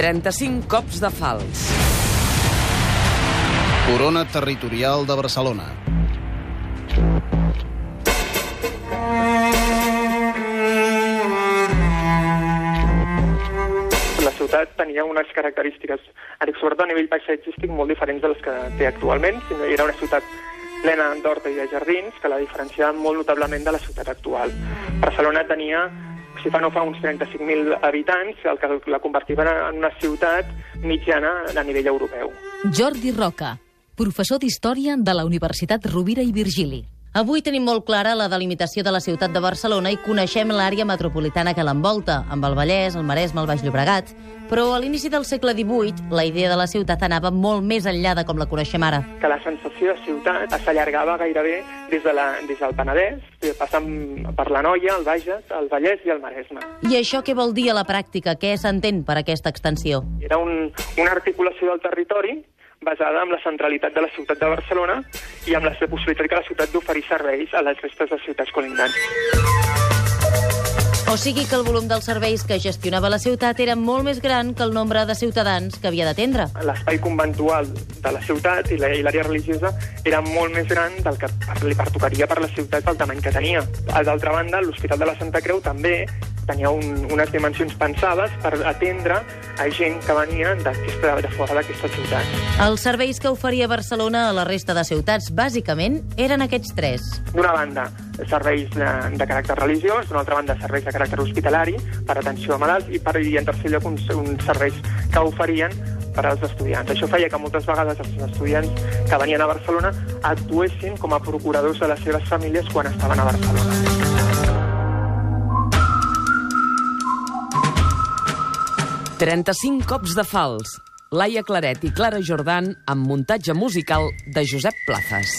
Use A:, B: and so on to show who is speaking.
A: 35 cops de fals.
B: Corona Territorial de Barcelona.
C: La ciutat tenia unes característiques, sobretot a nivell paisatgístic, molt diferents de les que té actualment. sinó Era una ciutat plena d'horta i de jardins que la diferenciava molt notablement de la ciutat actual. Barcelona tenia si fa uns 35.000 habitants, el que la convertia en una ciutat mitjana a nivell europeu.
D: Jordi Roca, professor d'Història de la Universitat Rovira i Virgili.
E: Avui tenim molt clara la delimitació de la ciutat de Barcelona i coneixem l'àrea metropolitana que l'envolta, amb el Vallès, el Maresme, el Baix Llobregat. Però a l'inici del segle XVIII, la idea de la ciutat anava molt més enllà de com la coneixem ara.
C: Que la sensació de ciutat s'allargava gairebé des, de la, des del Penedès, passant per la Noia, el Bages, el Vallès i el Maresme.
E: I això què vol dir a la pràctica? Què s'entén per aquesta extensió?
C: Era un, una articulació del territori basada en la centralitat de la ciutat de Barcelona i amb la possibilitat que la ciutat d'oferir serveis a les restes de ciutats colindants.
E: O sigui que el volum dels serveis que gestionava la ciutat era molt més gran que el nombre de ciutadans que havia d'atendre.
C: L'espai conventual de la ciutat i l'àrea religiosa era molt més gran del que li pertocaria per la ciutat pel tamany que tenia. D'altra banda, l'Hospital de la Santa Creu també tenia un, unes dimensions pensades per atendre a gent que venia de fora d'aquesta ciutat.
E: Els serveis que oferia Barcelona a la resta de ciutats, bàsicament, eren aquests tres.
C: D'una banda, serveis de, de caràcter religiós, d'una altra banda, serveis de caràcter hospitalari, per atenció a malalts, i, per, i en tercer lloc, uns, uns serveis que oferien per als estudiants. Això feia que moltes vegades els estudiants que venien a Barcelona actuessin com a procuradors de les seves famílies quan estaven a Barcelona.
A: 35 cops de fals. Laia Claret i Clara Jordan amb muntatge musical de Josep Plazas.